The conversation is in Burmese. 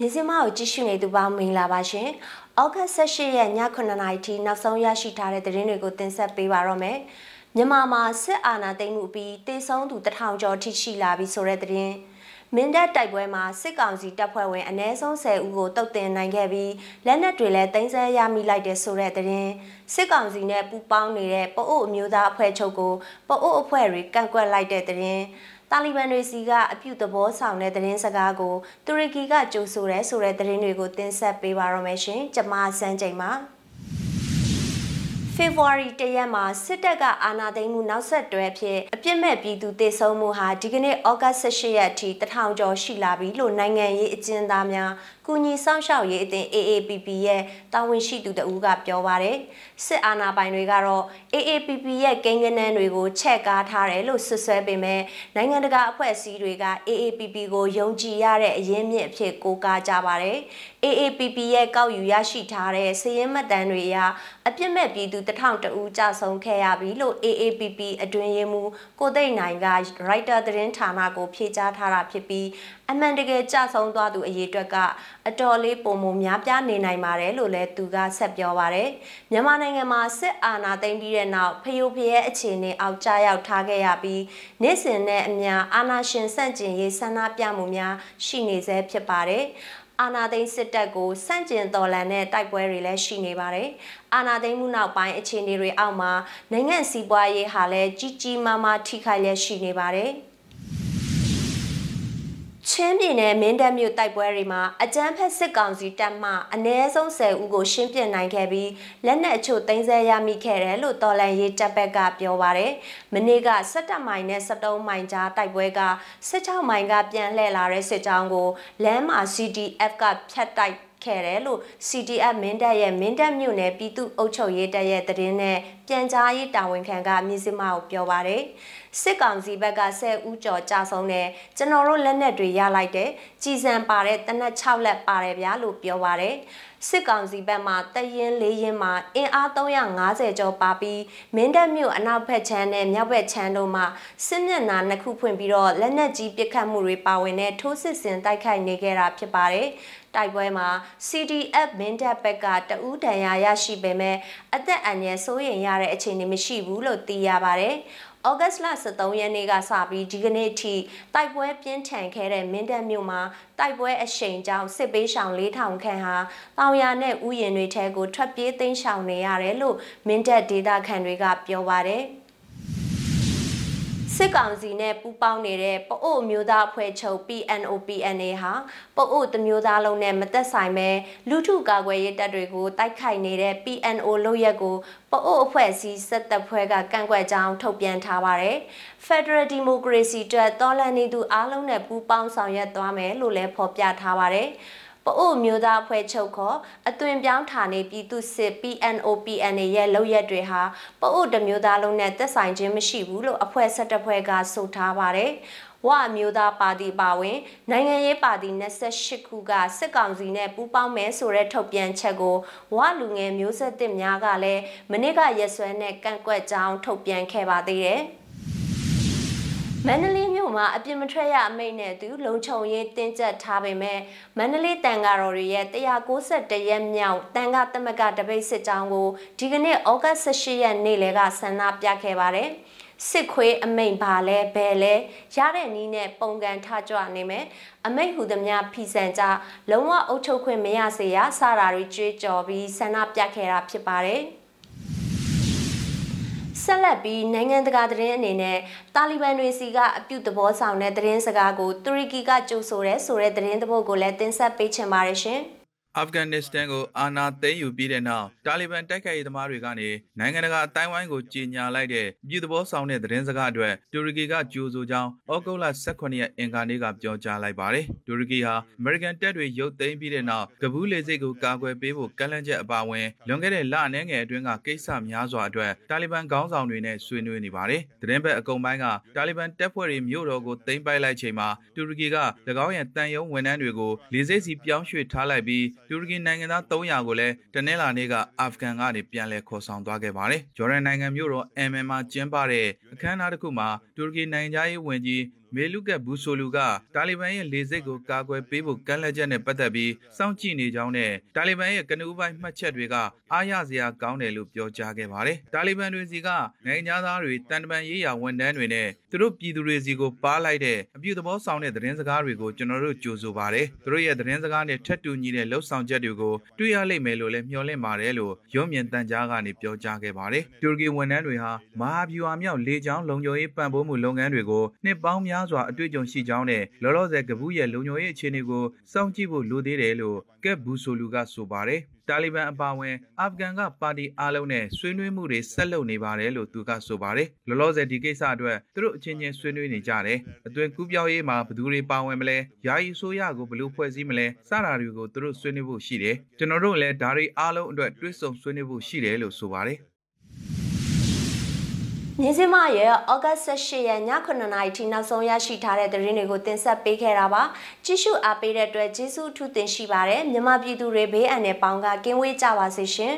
မြစည်းမကိုကြည့်ရှုနေသူပေါင်းမင်္ဂလာပါရှင်။ဩဂတ်18ရက်ည9:00နာရီထိနောက်ဆုံးရရှိထားတဲ့သတင်းတွေကိုတင်ဆက်ပေးပါတော့မယ်။မြန်မာမှာစစ်အာဏာသိမ်းမှုပြီးတေဆုံးသူတထောင်ကျော်ထိရှိလာပြီဆိုတဲ့သတင်း။ မင်းတပ်တိုက်ပွဲမှာစစ်ကောင်စီတပ်ဖွဲ့ဝင်အ ਨੇ ဆုံး10ဦးကိုတုတ်တင်နိုင်ခဲ့ပြီးလက်နက်တွေလည်းတင်ဆက်ရမိလိုက်တဲ့ဆိုတဲ့သတင်းစစ်ကောင်စီနဲ့ပူးပေါင်းနေတဲ့ပအို့အမျိုးသားအဖွဲ့ချုပ်ကိုပအို့အဖွဲ့တွေကန့်ကွက်လိုက်တဲ့သတင်းတာလီဘန်တွေစီကအပြုသဘောဆောင်တဲ့သတင်းစကားကိုတူရကီကကြိုဆိုရဲဆိုတဲ့သတင်းတွေကိုတင်ဆက်ပေးပါရမရှင်။ကျွန်မစန်းချိန်ပါ။ ဖေဖော်ဝါရီတရက်မှာစစ်တပ်ကအာဏာသိမ်းမှုနောက်ဆက်တွဲဖြစ်အပြစ်မဲ့ပြည်သူတေဆုံးမှုဟာဒီကနေ့ဩဂတ်18ရက်အထိတထောင်ကျော်ရှိလာပြီလို့နိုင်ငံရေးအကျဉ်းသားများကုညီဆောင်ရှောက်ရေးအသင်း AAPP ရဲ့တာဝန်ရှိသူတဦးကပြောပါရယ်စစ်အာဏာပိုင်တွေကတော့ AAPP ရဲ့ကိန်းဂဏန်းတွေကိုချက်ကားထားတယ်လို့ဆွဆွဲပေမဲ့နိုင်ငံတကာအဖွဲ့အစည်းတွေက AAPP ကိုယုံကြည်ရတဲ့အရင်းမြစ်အဖြစ်ကိုးကားကြပါရယ် AAPP ရဲ့ကောက်ယူရရှိထားတဲ့စည်ရင်းမှတ်တမ်းတွေအရအပြစ်မဲ့ပြည်သူတထောင်တဦးကြဆုံးခဲ့ရပြီလို့ AAPP အတွင်ရေးမှူးကိုသိန်းနိုင်က writer သတင်းဌာနကိုဖြေကြားထားတာဖြစ်ပြီးအမှန်တကယ်ကြဆုံးသွားသူအရေးအတွက်ကအတော်လေးပုံမများပြားနေနိုင်ပါတယ်လို့လည်းသူကဆက်ပြောပါတယ်။မြန်မာနိုင်ငံမှာစစ်အာဏာသိမ်းပြီးတဲ့နောက်ဖယိုဖယဲအခြေအနေအောက်ကျရောက်ထားခဲ့ရပြီးနေ့စဉ်နဲ့အမျှအာဏာရှင်ဆန့်ကျင်ရေးဆန္ဒပြမှုများရှိနေဆဲဖြစ်ပါတယ်။ အာနာသိန်းစစ်တပ်ကိုစန့်ကျင်တော်လှန်တဲ့တိုက်ပွဲတွေလည်းရှိနေပါတယ်။အာနာသိန်းမှုနောက်ပိုင်းအခြေအနေတွေအောက်မှာနိုင်ငံစီးပွားရေးဟာလည်းကြီးကြီးမားမားထိခိုက်လျက်ရှိနေပါတယ်။ ချင်းပြည်နယ်မင်းတပ်မြို့တိုက်ပွဲတွေမှာအကြမ်းဖက်စစ်ကောင်စီတပ်မှအ ਨੇ ဆုံး10ဦးကိုရှင်းပြနိုင်ခဲ့ပြီးလက်နက်အချို့သိမ်းဆည်းရမိခဲ့တယ်လို့တော်လန်ရေးတပ်ဘက်ကပြောပါရယ်။မနေ့က17မိုင်နဲ့17မိုင်ကြားတိုက်ပွဲက16မိုင်ကပြန်လှည့်လာတဲ့စစ်ကြောင်းကိုလမ်းမှာ CDF ကဖျက်တိုက်ခဲ့တယ်လို့ CDF မင်းတပ်ရဲ့မင်းတပ်မြို့နယ်ပြည်သူ့အုပ်ချုပ်ရေးတပ်ရဲ့တရင်နဲ့ပြန်ကြားရေးတာဝန်ခံကမြစ်စမကိုပြောပါတယ်စစ်ကောင်စီဘက်က10ဦးကျော်ကြာဆုံးတယ်ကျွန်တော်တို့လက်နက်တွေရလိုက်တယ်ကြည်စံပါတဲ့တနက်6လက်ပါတယ်ဗျာလို့ပြောပါတယ်စစ်ကောင်စီဘက်မှတရင်လေးရင်မှာအင်အား350ကျော်ပါပြီးမင်းတပ်မြို့အနောက်ဘက်ခြမ်းနဲ့မြောက်ဘက်ခြမ်းတို့မှာစစ်မျက်နှာနှစ်ခုဖွင့်ပြီးတော့လက်နက်ကြီးပစ်ခတ်မှုတွေပါဝင်တဲ့ထိုးစစ်ဆင်တိုက်ခိုက်နေခဲ့တာဖြစ်ပါတယ်တိုက်ပွဲမှာ CDF မင်းတပ်ဘက်ကတဦးဒဏ်ရာရရှိပေမဲ့အသက်အန္တရာယ်စိုးရိမ်ရတဲ့အခြေအနေမရှိဘူးလို့သိရပါတယ်။ဩဂတ်စ်လ23ရက်နေ့ကစပြီးဒီကနေ့ထိတိုက်ပွဲပြင်းထန်ခဲ့တဲ့မင်းတပ်မြို့မှာတိုက်ပွဲအရှိန်ကြောင့်စစ်ပေးရှောင်4000ခန့်ဟာတောင်ယာနဲ့ဥယျာဉ်တွေထဲကိုထွက်ပြေးသိမ်းရှောင်နေရတယ်လို့မင်းတပ်ဒေသခံတွေကပြောပါတယ်။စစ်ကောင်စီနဲ့ပူးပေါင်းနေတဲ့ပအို့မျိုးသားအဖွဲ့ချုပ် PNOPNA ဟာပအို့တမျိုးသားလုံးနဲ့မသက်ဆိုင်ပဲလူထုကာကွယ်ရေးတပ်တွေကိုတိုက်ခိုက်နေတဲ့ PNO လုပ်ရက်ကိုပအို့အဖွဲ့အစည်းစစ်တပ်ဖွဲ့ကကန့်ကွက်ကြောင်းထုတ်ပြန်ထားပါတယ်။ Federal Democracy အတွက်တော်လှန်နေသူအားလုံးနဲ့ပူးပေါင်းဆောင်ရွက်သွားမယ်လို့လည်းဖော်ပြထားပါတယ်။ ပအို့မျိုးသားအဖွဲ့ချုပ်ခေါ်အသွင်ပြောင်းဌာနေပြည်သူစစ် PNOPNA ရဲ့လုပ်ရက်တွေဟာပအို့တမျိုးသားလုံးနဲ့သက်ဆိုင်ခြင်းမရှိဘူးလို့အဖွဲ့ဆက်တပ်ဖွဲ့ကဆိုထားပါတယ်။ဝအမျိုးသားပါတီပါဝင်နိုင်ငံရေးပါတီ28ခုကစစ်ကောင်စီနဲ့ပူးပေါင်းမယ်ဆိုတဲ့ထုတ်ပြန်ချက်ကိုဝလူငယ်မျိုးဆက်တစ်များကလည်းမနစ်ကရက်စွဲနဲ့ကန့်ကွက်ကြောင်းထုတ်ပြန်ခဲ့ပါသေးတယ်။ မန္တလေးမြို့မှာအပြစ်မထွက်ရအမိန့်နဲ့သူလုံခြုံရေးတင်းကျပ်ထားပေမဲ့မန္တလေးတန်ဃာတော်တွေရဲ့191ရက်မြောက်တန်ဃာသမဂတပိတ်စစ်ကြောင်းကိုဒီကနေ့ဩဂတ်18ရက်နေ့လယ်ကဆန္ဒပြခဲ့ပါတယ်စစ်ခွေးအမိန်ပါလဲဘယ်လဲရတဲ့နီးနဲ့ပုံကန်ထကြွနေမယ်အမိတ်ဟူသည်များဖီဆန်ကြလုံးဝအုပ်ချုပ်ခွင့်မရစေရစတာတွေကြွေးကြော်ပြီးဆန္ဒပြခဲ့တာဖြစ်ပါတယ်။ ဆက်လက်ပြီးနိုင်ငံတကာသတင်းအနေနဲ့တာလီဘန်တွေစီကအပြုသဘောဆောင်တဲ့သတင်းစကားကိုတူရကီကကြိုဆိုတဲ့ဆိုတဲ့သတင်းသဘောကိုလည်းတင်ဆက်ပေးချင်ပါတယ်ရှင်။ အာဖဂန်နစ္စတန်ကိုအာဏာသိမ်းယူပြီးတဲ့နောက်တာလီဘန်တိုက်ခိုက်ရေးသမားတွေကနေနိုင်ငံတကာအတိုင်းဝိုင်းကိုကြေညာလိုက်တဲ့ပြည်သဘောဆောင်တဲ့သတင်းစကားအတွက်တူရကီကကြိုးဆိုကြောင်းဩဂုတ်လ18ရက်အင်္ဂါနေ့ကပြောကြားလိုက်ပါတယ်။တူရကီဟာအမေရိကန်တပ်တွေရုပ်သိမ်းပြီးတဲ့နောက်ကဘူးလေဆိပ်ကိုကာကွယ်ပေးဖို့ကမ်းလှမ်းချက်အပါအဝင်လွန်ခဲ့တဲ့လအနည်းငယ်အတွင်းကကိစ္စများစွာအတွက်တာလီဘန်ခေါင်းဆောင်တွေနဲ့ဆွေးနွေးနေပါတယ်။သတင်းဘက်အကုံပိုင်းကတာလီဘန်တပ်ဖွဲ့တွေမြို့တော်ကိုသိမ်းပိုက်လိုက်ချိန်မှာတူရကီက၎င်းရဲ့တန်ယုံဝန်ထမ်းတွေကိုလေဆိပ်စီပြောင်းရွှေ့ထားလိုက်ပြီးတူရကီနိုင်ငံသား300ကိုလည်းတနင်္လာနေ့ကအာဖဂန်ကနေပြန်လည်ခေါ်ဆောင်သွားခဲ့ပါတယ်။ဂျော်ဒန်နိုင်ငံမြို့တော်အမ်မန်မှာကျင်းပတဲ့အခမ်းအနားတစ်ခုမှာတူရကီနိုင်ငံသားရေးဝန်ကြီးမေလူကက်ဘူဆိုလူကတာလီဘန်ရဲ့လေစိတ်ကိုကာကွယ်ပေးဖို့ကမ်းလှမ်းချက်နဲ့ပတ်သက်ပြီးစောင့်ကြည့်နေကြောင်းနဲ့တာလီဘန်ရဲ့ကနဦးပိုင်းမှတ်ချက်တွေကအားရစရာကောင်းတယ်လို့ပြောကြားခဲ့ပါတယ်။တာလီဘန်တွေစီကနိုင်ငံသားတွေတန်တမန်ရေးရာဝန်ထမ်းတွေနဲ့သူတို့ပြည်သူတွေစီကိုပါလိုက်တဲ့အပြုသဘောဆောင်တဲ့သတင်းစကားတွေကိုကျွန်တော်တို့ကြိုဆိုပါတယ်။သူတို့ရဲ့သတင်းစကားနဲ့ထက်တူညီတဲ့လှုပ်ဆောင်ချက်တွေကိုတွေ့ရလိမ့်မယ်လို့လည်းမျှော်လင့်ပါတယ်လို့ရုံးမြင်တန်ကြားကနေပြောကြားခဲ့ပါတယ်။တူရကီဝန်ထမ်းတွေဟာမဟာဗျူဟာမြောက်လေကြောင်းလုံခြုံရေးပံ့ပိုးမှုလုပ်ငန်းတွေကိုနှစ်ပေါင်းများစွာအတွေ့အကြုံရှိကြောင်းနဲ့လောလောဆယ်ကပူးရဲ့လုံခြုံရေးအခြေအနေကိုစောင့်ကြည့်ဖို့လိုသေးတယ်လို့ကက်ဘူဆိုလူကဆိုပါတယ်။တာလီဘန်အပါအဝင်အာဖဂန်ကပါတီအားလုံးနဲ့ဆွေးနွေးမှုတွေဆက်လုပ်နေပါတယ်လို့သူကဆိုပါတယ်။လောလောဆယ်ဒီကိစ္စအတွက်သူတို့အချင်းချင်းဆွေးနွေးနေကြတယ်။အသွင်ကူးပြောင်းရေးမှာဘယ်သူတွေပါဝင်မလဲ၊ယာယီဆိုရကိုဘယ်လိုဖွဲ့စည်းမလဲစတာတွေကိုသူတို့ဆွေးနွေးဖို့ရှိတယ်။ကျွန်တော်တို့လည်းဒါတွေအားလုံးအတွက်တွဲဆုံဆွေးနွေးဖို့ရှိတယ်လို့ဆိုပါတယ်။ မြင်းစမရဲ့ဩဂတ်18ရက်ည9:00နာရီထိနောက်ဆုံးရရှိထားတဲ့သတင်းတွေကိုတင်ဆက်ပေးခဲ့တာပါကြည့်ရှုအားပေးတဲ့အတွက်ကျေးဇူးအထူးတင်ရှိပါတယ်မြမပြည်သူတွေဘေးအန္တရာယ်ပေါင်းကကင်းဝေးကြပါစေရှင်